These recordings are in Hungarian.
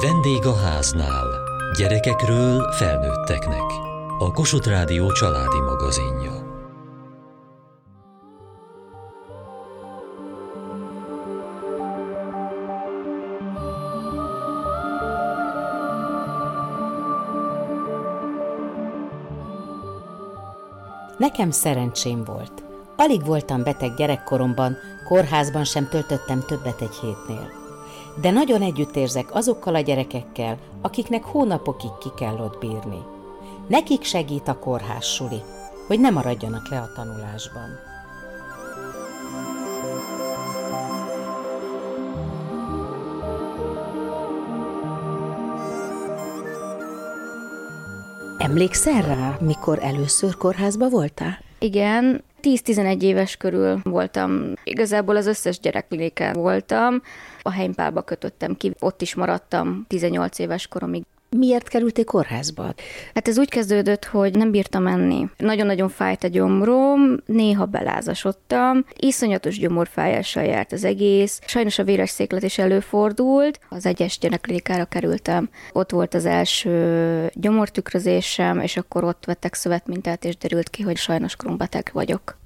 Vendég a háznál. Gyerekekről felnőtteknek. A Kossuth Rádió családi magazinja. Nekem szerencsém volt. Alig voltam beteg gyerekkoromban, kórházban sem töltöttem többet egy hétnél. De nagyon együttérzek azokkal a gyerekekkel, akiknek hónapokig ki kell ott bírni. Nekik segít a kórház suli, hogy ne maradjanak le a tanulásban. Emlékszel rá, mikor először kórházba voltál? Igen, 10-11 éves körül voltam. Igazából az összes gyerekléke voltam. A helympálba kötöttem ki, ott is maradtam 18 éves koromig. Miért kerültél kórházba? Hát ez úgy kezdődött, hogy nem bírtam menni. Nagyon-nagyon fájt a gyomrom, néha belázasodtam, iszonyatos gyomorfájással járt az egész. Sajnos a véres széklet is előfordult, az egyes gyereklékára kerültem. Ott volt az első gyomortükrözésem, és akkor ott vettek szövetmintát, és derült ki, hogy sajnos krombeteg vagyok.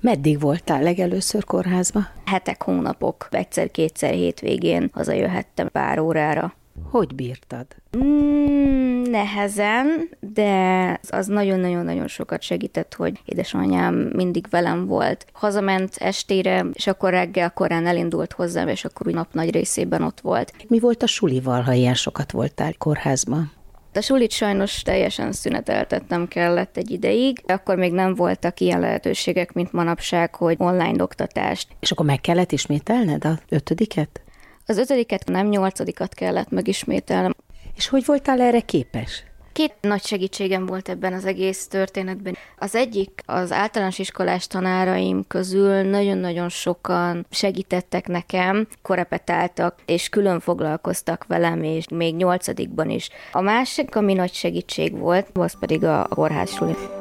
Meddig voltál legelőször kórházba? Hetek, hónapok, egyszer-kétszer hétvégén hazajöhettem pár órára. Hogy bírtad? Mm, nehezen, de az nagyon-nagyon-nagyon sokat segített, hogy édesanyám mindig velem volt. Hazament estére, és akkor reggel korán elindult hozzám, és akkor úgy nap nagy részében ott volt. Mi volt a sulival, ha ilyen sokat voltál kórházban? A sulit sajnos teljesen szüneteltetnem kellett egy ideig, akkor még nem voltak ilyen lehetőségek, mint manapság, hogy online oktatást. És akkor meg kellett ismételned a ötödiket? Az ötödiket, nem nyolcadikat kellett megismételnem. És hogy voltál erre képes? Két nagy segítségem volt ebben az egész történetben. Az egyik az általános iskolás tanáraim közül nagyon-nagyon sokan segítettek nekem, korepetáltak, és külön foglalkoztak velem, és még nyolcadikban is. A másik, ami nagy segítség volt, az pedig a kórházsuli.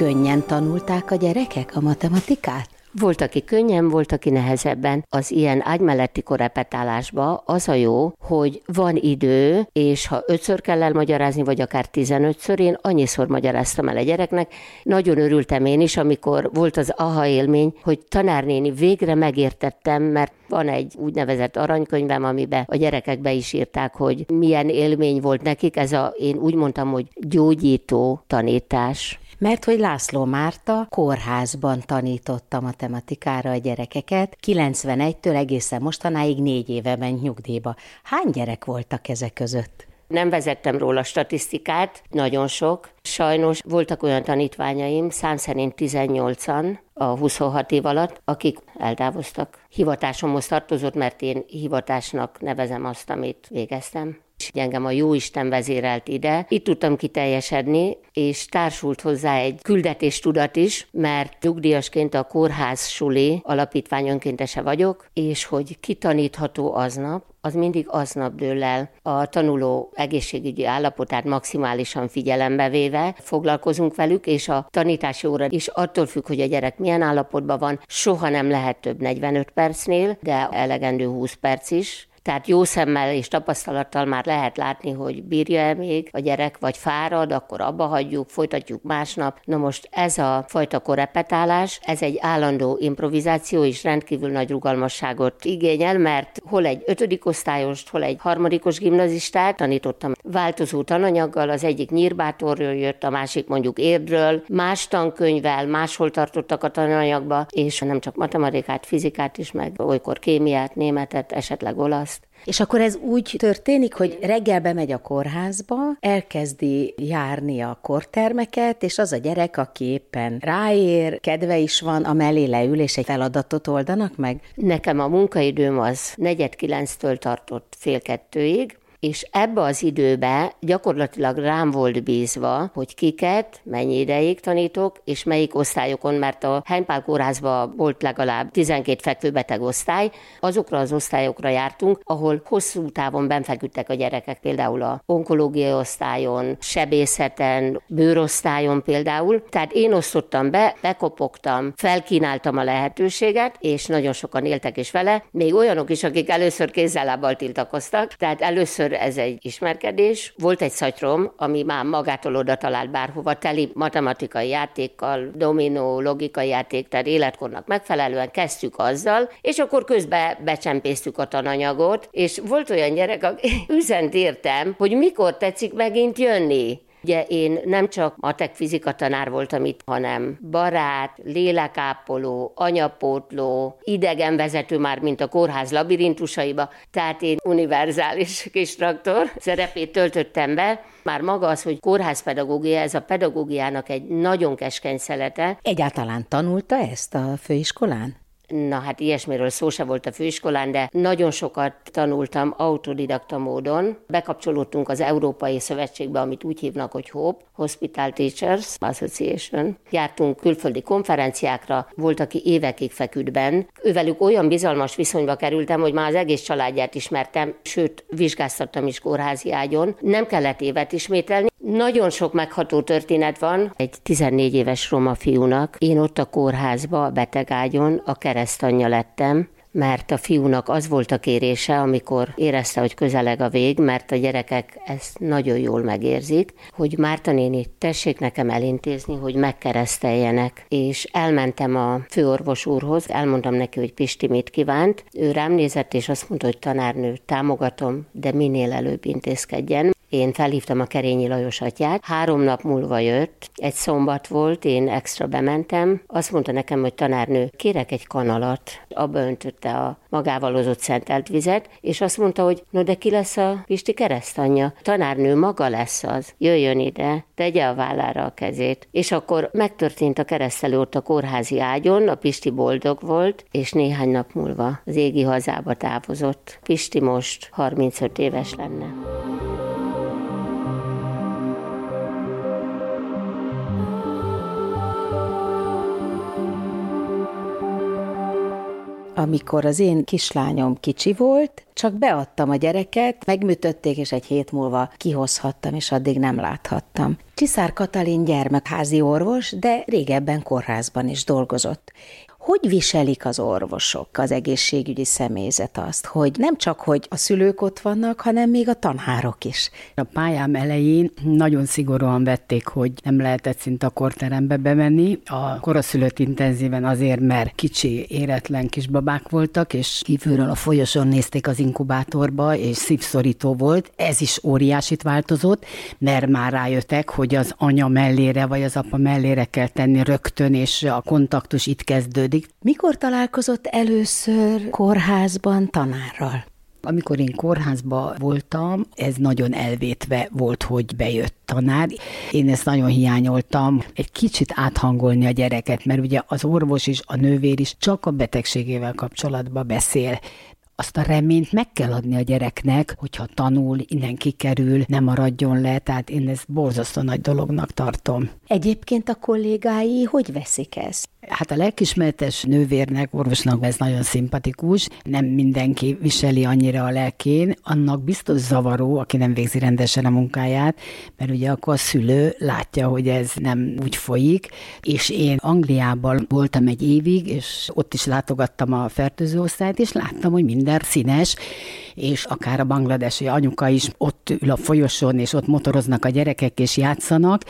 Könnyen tanulták a gyerekek a matematikát? Volt, aki könnyen, volt, aki nehezebben. Az ilyen ágymelletti korepetálásba az a jó, hogy van idő, és ha ötször kell elmagyarázni, vagy akár tizenötször, én annyiszor magyaráztam el a gyereknek. Nagyon örültem én is, amikor volt az aha élmény, hogy tanárnéni végre megértettem, mert van egy úgynevezett aranykönyvem, amiben a gyerekek be is írták, hogy milyen élmény volt nekik. Ez a, én úgy mondtam, hogy gyógyító tanítás mert hogy László Márta kórházban tanította matematikára a gyerekeket, 91-től egészen mostanáig négy éve ment nyugdíjba. Hány gyerek voltak ezek között? Nem vezettem róla statisztikát, nagyon sok. Sajnos voltak olyan tanítványaim, szám szerint 18-an a 26 év alatt, akik eltávoztak. Hivatásomhoz tartozott, mert én hivatásnak nevezem azt, amit végeztem és engem a Jóisten vezérelt ide. Itt tudtam kiteljesedni, és társult hozzá egy küldetéstudat is, mert nyugdíjasként a Kórház Suli alapítvány önkéntese vagyok, és hogy kitanítható aznap, az mindig aznap dől el. A tanuló egészségügyi állapotát maximálisan figyelembe véve foglalkozunk velük, és a tanítási óra is attól függ, hogy a gyerek milyen állapotban van, soha nem lehet több 45 percnél, de elegendő 20 perc is, tehát jó szemmel és tapasztalattal már lehet látni, hogy bírja-e még a gyerek, vagy fárad, akkor abba hagyjuk, folytatjuk másnap. Na most ez a fajta korepetálás, ez egy állandó improvizáció és rendkívül nagy rugalmasságot igényel, mert hol egy ötödik osztályost, hol egy harmadikos gimnazistát tanítottam változó tananyaggal, az egyik nyírbátorról jött, a másik mondjuk érdről, más tankönyvvel, máshol tartottak a tananyagba, és nem csak matematikát, fizikát is, meg olykor kémiát, németet, esetleg olasz és akkor ez úgy történik, hogy reggel bemegy a kórházba, elkezdi járni a kortermeket, és az a gyerek, aki éppen ráér, kedve is van, a mellé leül, és egy feladatot oldanak meg? Nekem a munkaidőm az negyed kilenctől tartott fél kettőig, és ebbe az időbe gyakorlatilag rám volt bízva, hogy kiket, mennyi ideig tanítok, és melyik osztályokon, mert a Heimpál kórházban volt legalább 12 fekvőbeteg osztály, azokra az osztályokra jártunk, ahol hosszú távon benfeküdtek a gyerekek, például a onkológiai osztályon, sebészeten, bőrosztályon például. Tehát én osztottam be, bekopogtam, felkínáltam a lehetőséget, és nagyon sokan éltek is vele, még olyanok is, akik először kézzel tiltakoztak. Tehát először ez egy ismerkedés. Volt egy szatyrom, ami már magától oda talált bárhova, teli matematikai játékkal, dominó, logikai játék, tehát életkornak megfelelően kezdtük azzal, és akkor közben becsempésztük a tananyagot, és volt olyan gyerek, aki üzent értem, hogy mikor tetszik megint jönni. Ugye én nem csak matek fizika tanár voltam itt, hanem barát, lélekápoló, anyapótló, idegenvezető már, mint a kórház labirintusaiba, tehát én univerzális kis traktor szerepét töltöttem be. Már maga az, hogy kórházpedagógia, ez a pedagógiának egy nagyon keskeny szelete. Egyáltalán tanulta ezt a főiskolán? Na hát ilyesmiről szó se volt a főiskolán, de nagyon sokat tanultam autodidakta módon. Bekapcsolódtunk az Európai Szövetségbe, amit úgy hívnak, hogy HOPE, Hospital Teachers Association. Jártunk külföldi konferenciákra, volt, aki évekig feküdt. Ővelük olyan bizalmas viszonyba kerültem, hogy már az egész családját ismertem, sőt, vizsgáztattam is kórházi ágyon. Nem kellett évet ismételni. Nagyon sok megható történet van. Egy 14 éves roma fiúnak, én ott a kórházba, a betegágyon a keresztanyja lettem, mert a fiúnak az volt a kérése, amikor érezte, hogy közeleg a vég, mert a gyerekek ezt nagyon jól megérzik, hogy Márta néni, tessék nekem elintézni, hogy megkereszteljenek. És elmentem a főorvos úrhoz, elmondtam neki, hogy Pisti mit kívánt. Ő rám nézett, és azt mondta, hogy tanárnő, támogatom, de minél előbb intézkedjen. Én felhívtam a Kerényi Lajos atyát, három nap múlva jött, egy szombat volt, én extra bementem, azt mondta nekem, hogy tanárnő, kérek egy kanalat, abba öntötte a magával hozott szentelt vizet, és azt mondta, hogy no de ki lesz a Pisti keresztanyja? Tanárnő maga lesz az, jöjjön ide, tegye a vállára a kezét. És akkor megtörtént a keresztelő ott a kórházi ágyon, a Pisti boldog volt, és néhány nap múlva az égi hazába távozott. Pisti most 35 éves lenne. Amikor az én kislányom kicsi volt, csak beadtam a gyereket, megműtötték, és egy hét múlva kihozhattam, és addig nem láthattam. Csiszár Katalin gyermekházi orvos, de régebben kórházban is dolgozott. Hogy viselik az orvosok, az egészségügyi személyzet azt, hogy nem csak, hogy a szülők ott vannak, hanem még a tanárok is? A pályám elején nagyon szigorúan vették, hogy nem lehetett szinte a korterembe bemenni. A koraszülött intenzíven azért, mert kicsi, éretlen kisbabák voltak, és kívülről a folyoson nézték az inkubátorba, és szívszorító volt. Ez is óriásit változott, mert már rájöttek, hogy az anya mellére, vagy az apa mellére kell tenni rögtön, és a kontaktus itt kezdődik működik. Mikor találkozott először kórházban tanárral? Amikor én kórházba voltam, ez nagyon elvétve volt, hogy bejött tanár. Én ezt nagyon hiányoltam, egy kicsit áthangolni a gyereket, mert ugye az orvos is, a nővér is csak a betegségével kapcsolatban beszél azt a reményt meg kell adni a gyereknek, hogyha tanul, innen kikerül, nem maradjon le, tehát én ezt borzasztó nagy dolognak tartom. Egyébként a kollégái hogy veszik ezt? Hát a lelkismeretes nővérnek, orvosnak ez nagyon szimpatikus, nem mindenki viseli annyira a lelkén, annak biztos zavaró, aki nem végzi rendesen a munkáját, mert ugye akkor a szülő látja, hogy ez nem úgy folyik, és én Angliában voltam egy évig, és ott is látogattam a fertőzőosztályt, és láttam, hogy minden színes, és akár a bangladesi anyuka is ott ül a folyosón, és ott motoroznak a gyerekek, és játszanak,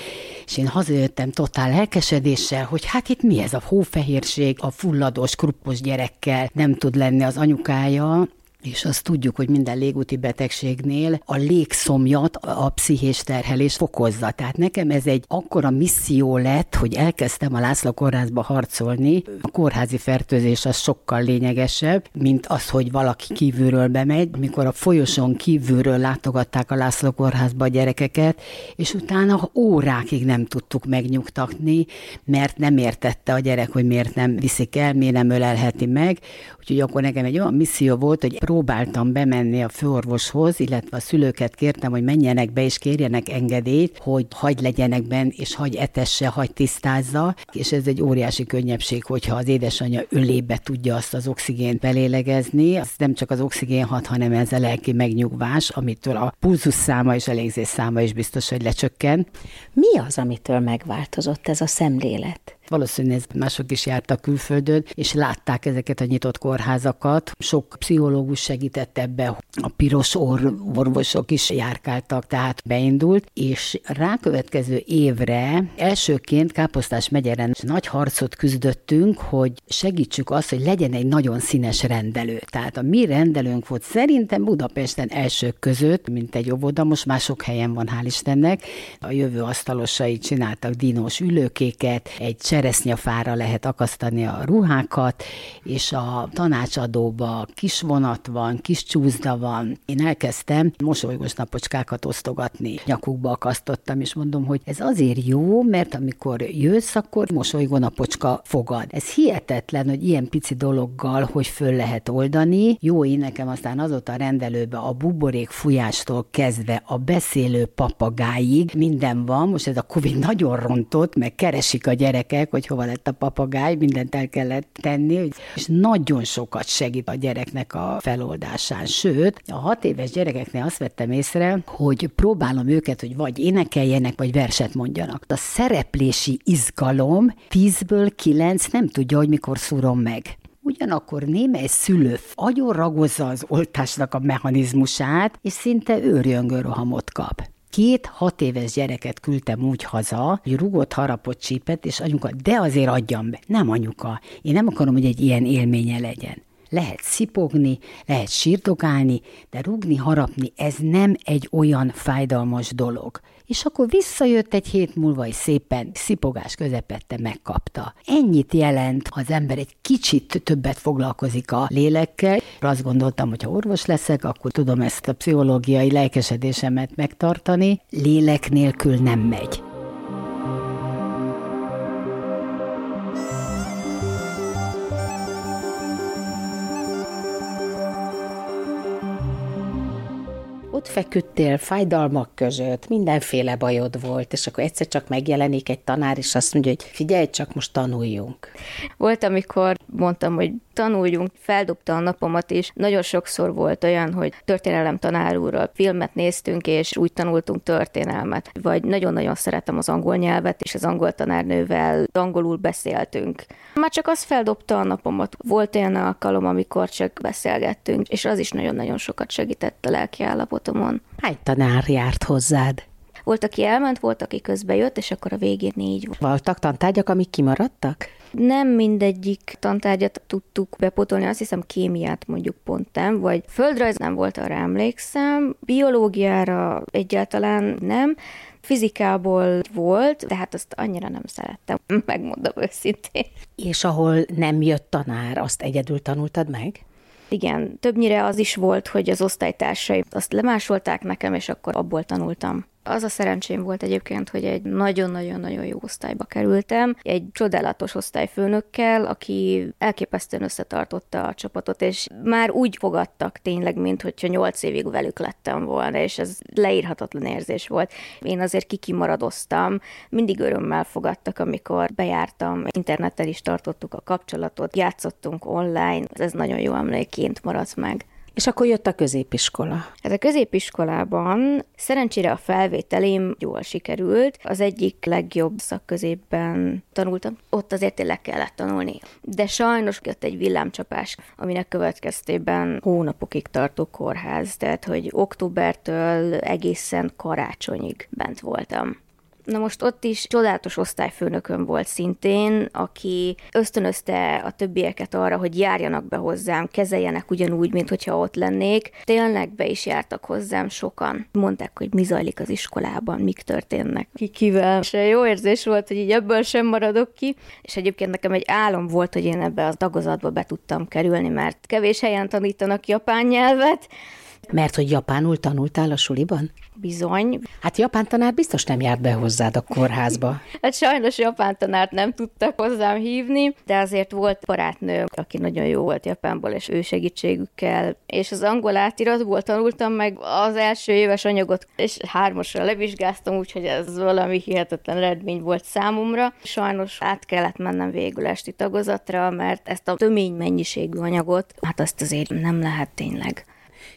és én hazajöttem totál lelkesedéssel, hogy hát itt mi ez a hófehérség, a fulladós, kruppos gyerekkel nem tud lenni az anyukája, és azt tudjuk, hogy minden légúti betegségnél a légszomjat, a pszichés terhelés fokozza. Tehát nekem ez egy akkora misszió lett, hogy elkezdtem a László kórházba harcolni. A kórházi fertőzés az sokkal lényegesebb, mint az, hogy valaki kívülről bemegy. Mikor a folyoson kívülről látogatták a László kórházba a gyerekeket, és utána órákig nem tudtuk megnyugtatni, mert nem értette a gyerek, hogy miért nem viszik el, miért nem ölelheti meg. Úgyhogy akkor nekem egy olyan misszió volt, hogy próbáltam bemenni a főorvoshoz, illetve a szülőket kértem, hogy menjenek be és kérjenek engedélyt, hogy hagy legyenek benn, és hagy etesse, hagy tisztázza, és ez egy óriási könnyebbség, hogyha az édesanyja ölébe tudja azt az oxigént belélegezni, az nem csak az oxigén hat, hanem ez a lelki megnyugvás, amitől a pulzus száma és a légzés száma is biztos, hogy lecsökken. Mi az, amitől megváltozott ez a szemlélet? Valószínűleg mások is jártak külföldön, és látták ezeket a nyitott kórházakat. Sok pszichológus segített ebbe, a piros orr orvosok is járkáltak, tehát beindult, és rákövetkező évre elsőként Káposztás megyeren nagy harcot küzdöttünk, hogy segítsük azt, hogy legyen egy nagyon színes rendelő. Tehát a mi rendelőnk volt szerintem Budapesten elsők között, mint egy óvoda, most már helyen van, hál' Istennek. A jövő asztalosai csináltak dinós ülőkéket, egy cseresznyafára lehet akasztani a ruhákat, és a tanácsadóba kis vonat van, kis csúzda van. Én elkezdtem mosolygós napocskákat osztogatni. Nyakukba akasztottam, és mondom, hogy ez azért jó, mert amikor jössz, akkor mosolygó napocska fogad. Ez hihetetlen, hogy ilyen pici dologgal, hogy föl lehet oldani. Jó, én nekem aztán azóta a rendelőbe a buborék fújástól kezdve a beszélő papagáig minden van. Most ez a Covid nagyon rontott, meg keresik a gyerekek, hogy hova lett a papagáj, mindent el kellett tenni, és nagyon sokat segít a gyereknek a feloldásán. Sőt, a hat éves gyerekeknél azt vettem észre, hogy próbálom őket, hogy vagy énekeljenek, vagy verset mondjanak. A szereplési izgalom tízből kilenc nem tudja, hogy mikor szúrom meg. Ugyanakkor némely szülő agyon ragozza az oltásnak a mechanizmusát, és szinte őrjöngő rohamot kap. Két hat éves gyereket küldtem úgy haza, hogy rugott harapott csípet, és anyuka, de azért adjam be. Nem anyuka, én nem akarom, hogy egy ilyen élménye legyen. Lehet szipogni, lehet sírtogálni, de rugni, harapni, ez nem egy olyan fájdalmas dolog és akkor visszajött egy hét múlva, és szépen szipogás közepette megkapta. Ennyit jelent, az ember egy kicsit többet foglalkozik a lélekkel. Azt gondoltam, hogy ha orvos leszek, akkor tudom ezt a pszichológiai lelkesedésemet megtartani. Lélek nélkül nem megy. Ott feküdtél fájdalmak között, mindenféle bajod volt, és akkor egyszer csak megjelenik egy tanár, és azt mondja, hogy figyelj, csak most tanuljunk. Volt, amikor mondtam, hogy tanuljunk, feldobta a napomat is. Nagyon sokszor volt olyan, hogy történelem tanár úrral filmet néztünk, és úgy tanultunk történelmet. Vagy nagyon-nagyon szeretem az angol nyelvet, és az angol tanárnővel angolul beszéltünk. Már csak az feldobta a napomat. Volt olyan alkalom, amikor csak beszélgettünk, és az is nagyon-nagyon sokat segített a lelki állapotomon. Hány tanár járt hozzád? Volt, aki elment, volt, aki közbe jött, és akkor a végén négy volt. Voltak tantárgyak, amik kimaradtak? Nem mindegyik tantárgyat tudtuk bepotolni, azt hiszem kémiát mondjuk pont nem, vagy földrajz nem volt, arra emlékszem, biológiára egyáltalán nem, fizikából volt, de hát azt annyira nem szerettem, megmondom őszintén. És ahol nem jött tanár, azt egyedül tanultad meg? Igen, többnyire az is volt, hogy az osztálytársaim azt lemásolták nekem, és akkor abból tanultam. Az a szerencsém volt egyébként, hogy egy nagyon-nagyon-nagyon jó osztályba kerültem, egy csodálatos osztályfőnökkel, aki elképesztően összetartotta a csapatot, és már úgy fogadtak tényleg, mint hogyha nyolc évig velük lettem volna, és ez leírhatatlan érzés volt. Én azért kikimaradoztam, mindig örömmel fogadtak, amikor bejártam, internettel is tartottuk a kapcsolatot, játszottunk online, ez nagyon jó emlékként maradt meg. És akkor jött a középiskola. Hát a középiskolában szerencsére a felvételém jól sikerült. Az egyik legjobb szakközépben tanultam. Ott azért tényleg kellett tanulni. De sajnos jött egy villámcsapás, aminek következtében hónapokig tartó kórház, tehát hogy októbertől egészen karácsonyig bent voltam. Na most ott is csodálatos osztályfőnökön volt szintén, aki ösztönözte a többieket arra, hogy járjanak be hozzám, kezeljenek ugyanúgy, mint hogyha ott lennék. Tényleg be is jártak hozzám sokan. Mondták, hogy mi zajlik az iskolában, mik történnek, ki kivel. És jó érzés volt, hogy így ebből sem maradok ki. És egyébként nekem egy álom volt, hogy én ebbe a tagozatba be tudtam kerülni, mert kevés helyen tanítanak japán nyelvet, Mert hogy japánul tanultál a suliban? Bizony. Hát japán tanár biztos nem járt be hozzád a kórházba. hát sajnos japán tanárt nem tudtak hozzám hívni, de azért volt barátnő, aki nagyon jó volt Japánból, és ő segítségükkel. És az angol átiratból tanultam meg az első éves anyagot, és hármasra levizsgáztam, úgyhogy ez valami hihetetlen eredmény volt számomra. Sajnos át kellett mennem végül esti tagozatra, mert ezt a tömény mennyiségű anyagot, hát azt azért nem lehet tényleg.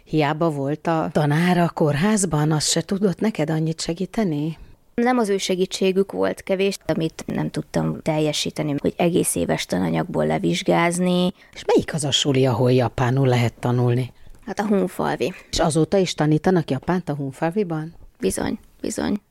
Hiába volt a tanára a kórházban, az se tudott neked annyit segíteni? Nem az ő segítségük volt kevés, amit nem tudtam teljesíteni, hogy egész éves tananyagból levizsgázni. És melyik az a suli, ahol japánul lehet tanulni? Hát a Hunfalvi. És azóta is tanítanak japánt a Hunfalviban? Bizony, bizony.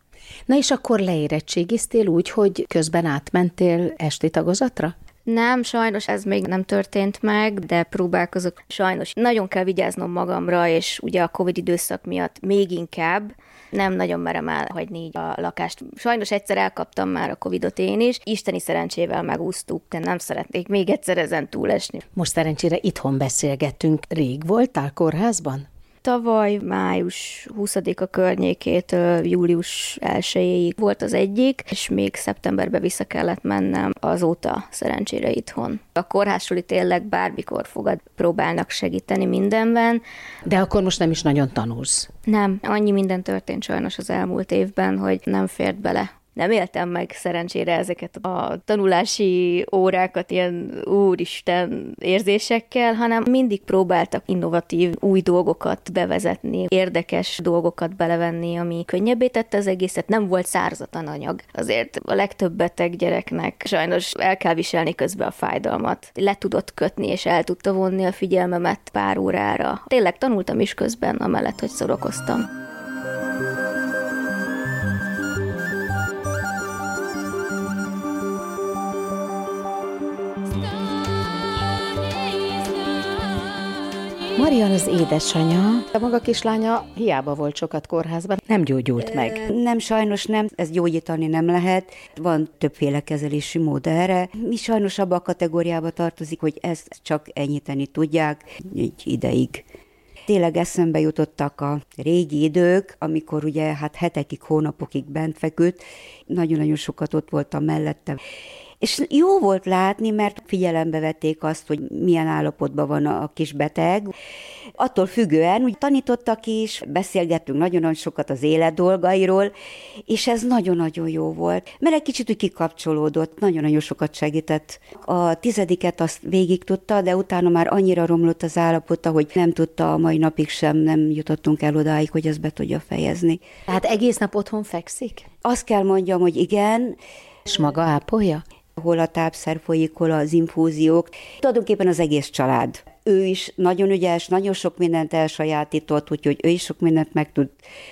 Na és akkor leérettségiztél úgy, hogy közben átmentél esti tagozatra? Nem, sajnos ez még nem történt meg, de próbálkozok. Sajnos nagyon kell vigyáznom magamra, és ugye a Covid időszak miatt még inkább nem nagyon merem elhagyni a lakást. Sajnos egyszer elkaptam már a Covidot én is, isteni szerencsével megúsztuk, de nem szeretnék még egyszer ezen túlesni. Most szerencsére itthon beszélgetünk. Rég voltál kórházban? Tavaly május 20-a környékétől július 1 volt az egyik, és még szeptemberbe vissza kellett mennem, azóta szerencsére itthon. A kórházsuli tényleg bármikor fogad, próbálnak segíteni mindenben. De akkor most nem is nagyon tanulsz. Nem, annyi minden történt sajnos az elmúlt évben, hogy nem fért bele nem éltem meg szerencsére ezeket a tanulási órákat ilyen úristen érzésekkel, hanem mindig próbáltak innovatív új dolgokat bevezetni, érdekes dolgokat belevenni, ami könnyebbé tette az egészet, nem volt szárzatlan anyag. Azért a legtöbb beteg gyereknek sajnos el kell viselni közben a fájdalmat. Le tudott kötni, és el tudta vonni a figyelmemet pár órára. Tényleg tanultam is közben, amellett, hogy szorokoztam. Marian az édesanyja, a maga kislánya hiába volt sokat kórházban, nem gyógyult meg. Nem, sajnos nem, ez gyógyítani nem lehet. Van többféle kezelési mód erre. Mi sajnos abba a kategóriába tartozik, hogy ezt csak enyhíteni tudják egy ideig. Tényleg eszembe jutottak a régi idők, amikor ugye hát hetekig, hónapokig bent feküdt, nagyon-nagyon sokat ott voltam mellette. És jó volt látni, mert figyelembe vették azt, hogy milyen állapotban van a kis beteg. Attól függően, hogy tanítottak is, beszélgettünk nagyon-nagyon sokat az élet dolgairól, és ez nagyon-nagyon jó volt, mert egy kicsit úgy kikapcsolódott, nagyon-nagyon sokat segített. A tizediket azt végig tudta, de utána már annyira romlott az állapota, hogy nem tudta a mai napig sem, nem jutottunk el odáig, hogy ezt be tudja fejezni. Tehát egész nap otthon fekszik? Azt kell mondjam, hogy igen. És maga ápolja? Hol a tápszer folyik, hol az infúziók. Tulajdonképpen az egész család. Ő is nagyon ügyes, nagyon sok mindent elsajátított, úgyhogy ő is sok mindent meg tud.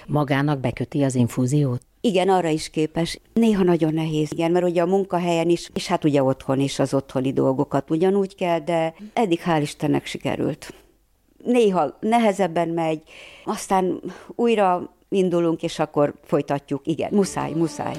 Magának beköti az infúziót? Igen, arra is képes. Néha nagyon nehéz, igen, mert ugye a munkahelyen is, és hát ugye otthon is az otthoni dolgokat ugyanúgy kell, de eddig hál' Istennek sikerült. Néha nehezebben megy, aztán újra indulunk, és akkor folytatjuk. Igen, muszáj, muszáj.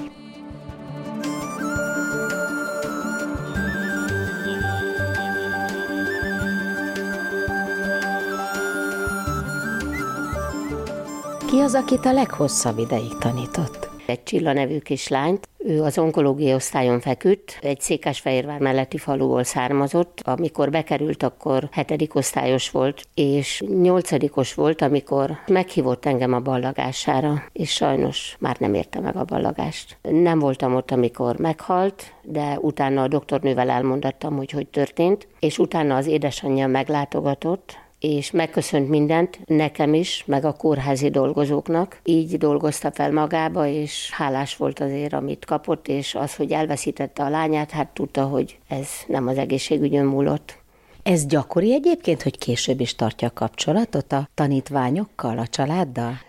Ki az, akit a leghosszabb ideig tanított? Egy Csilla nevű kislányt, ő az onkológiai osztályon feküdt, egy Székesfehérvár melletti faluból származott. Amikor bekerült, akkor hetedik osztályos volt, és nyolcadikos volt, amikor meghívott engem a ballagására, és sajnos már nem érte meg a ballagást. Nem voltam ott, amikor meghalt, de utána a doktornővel elmondattam, hogy hogy történt, és utána az édesanyja meglátogatott, és megköszönt mindent nekem is, meg a kórházi dolgozóknak. Így dolgozta fel magába, és hálás volt azért, amit kapott, és az, hogy elveszítette a lányát, hát tudta, hogy ez nem az egészségügyön múlott. Ez gyakori egyébként, hogy később is tartja a kapcsolatot a tanítványokkal, a családdal?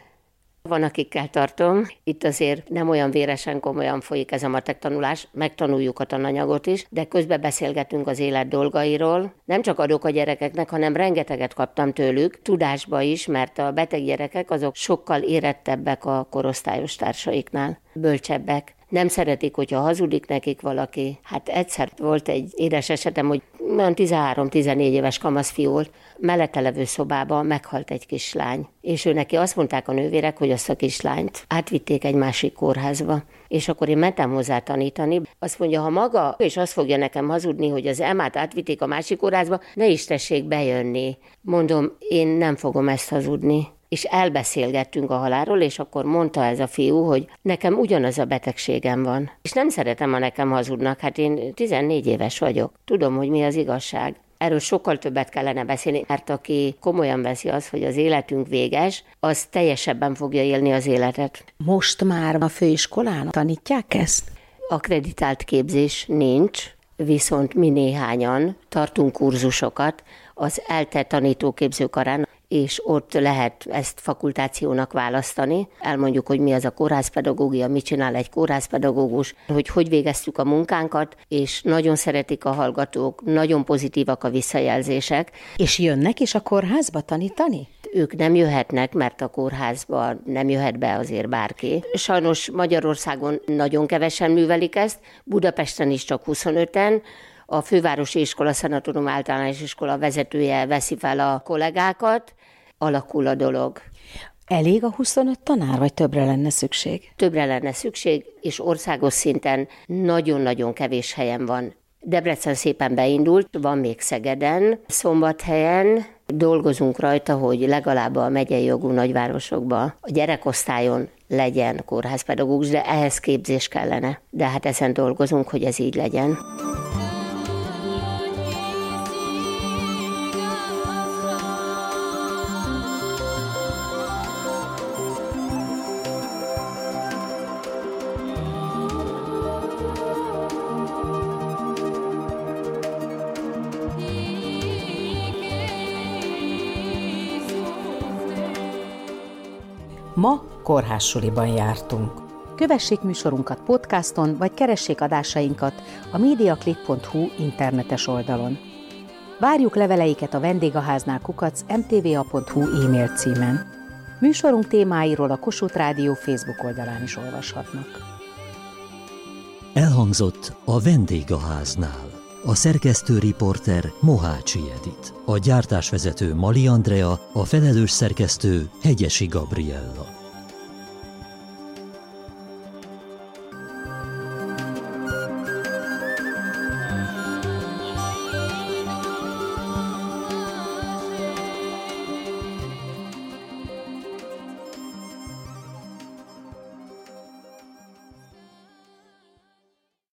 Van, akikkel tartom. Itt azért nem olyan véresen komolyan folyik ez a matek tanulás, megtanuljuk a tananyagot is, de közben beszélgetünk az élet dolgairól. Nem csak adok a gyerekeknek, hanem rengeteget kaptam tőlük, tudásba is, mert a beteg gyerekek azok sokkal érettebbek a korosztályos társaiknál, bölcsebbek nem szeretik, hogyha hazudik nekik valaki. Hát egyszer volt egy édes esetem, hogy olyan 13-14 éves kamaszfiú volt, mellette levő szobában meghalt egy kislány. És ő neki azt mondták a nővérek, hogy azt a kislányt átvitték egy másik kórházba. És akkor én mentem hozzá tanítani. Azt mondja, ha maga, és azt fogja nekem hazudni, hogy az emát átvitték a másik kórházba, ne is tessék bejönni. Mondom, én nem fogom ezt hazudni és elbeszélgettünk a halálról, és akkor mondta ez a fiú, hogy nekem ugyanaz a betegségem van. És nem szeretem, ha nekem hazudnak, hát én 14 éves vagyok. Tudom, hogy mi az igazság. Erről sokkal többet kellene beszélni, mert aki komolyan veszi azt, hogy az életünk véges, az teljesebben fogja élni az életet. Most már a főiskolán tanítják ezt? Akreditált képzés nincs, viszont mi néhányan tartunk kurzusokat az ELTE tanítóképzőkarán, és ott lehet ezt fakultációnak választani. Elmondjuk, hogy mi az a kórházpedagógia, mit csinál egy kórházpedagógus, hogy hogy végeztük a munkánkat, és nagyon szeretik a hallgatók, nagyon pozitívak a visszajelzések. És jönnek is a kórházba tanítani? Ők nem jöhetnek, mert a kórházba nem jöhet be azért bárki. Sajnos Magyarországon nagyon kevesen művelik ezt, Budapesten is csak 25-en, a fővárosi iskola, Szanatórium általános iskola vezetője veszi fel a kollégákat, alakul a dolog. Elég a 25 tanár, vagy többre lenne szükség? Többre lenne szükség, és országos szinten nagyon-nagyon kevés helyen van. Debrecen szépen beindult, van még Szegeden, Szombathelyen, dolgozunk rajta, hogy legalább a megyei jogú nagyvárosokban a gyerekosztályon legyen kórházpedagógus, de ehhez képzés kellene. De hát ezen dolgozunk, hogy ez így legyen. Kórházsuliban jártunk. Kövessék műsorunkat podcaston, vagy keressék adásainkat a mediaclick.hu internetes oldalon. Várjuk leveleiket a vendégháznál kukac mtva.hu e-mail címen. Műsorunk témáiról a Kossuth Rádió Facebook oldalán is olvashatnak. Elhangzott a vendégháznál. A szerkesztő riporter Mohácsi Edit, a gyártásvezető Mali Andrea, a felelős szerkesztő Hegyesi Gabriella.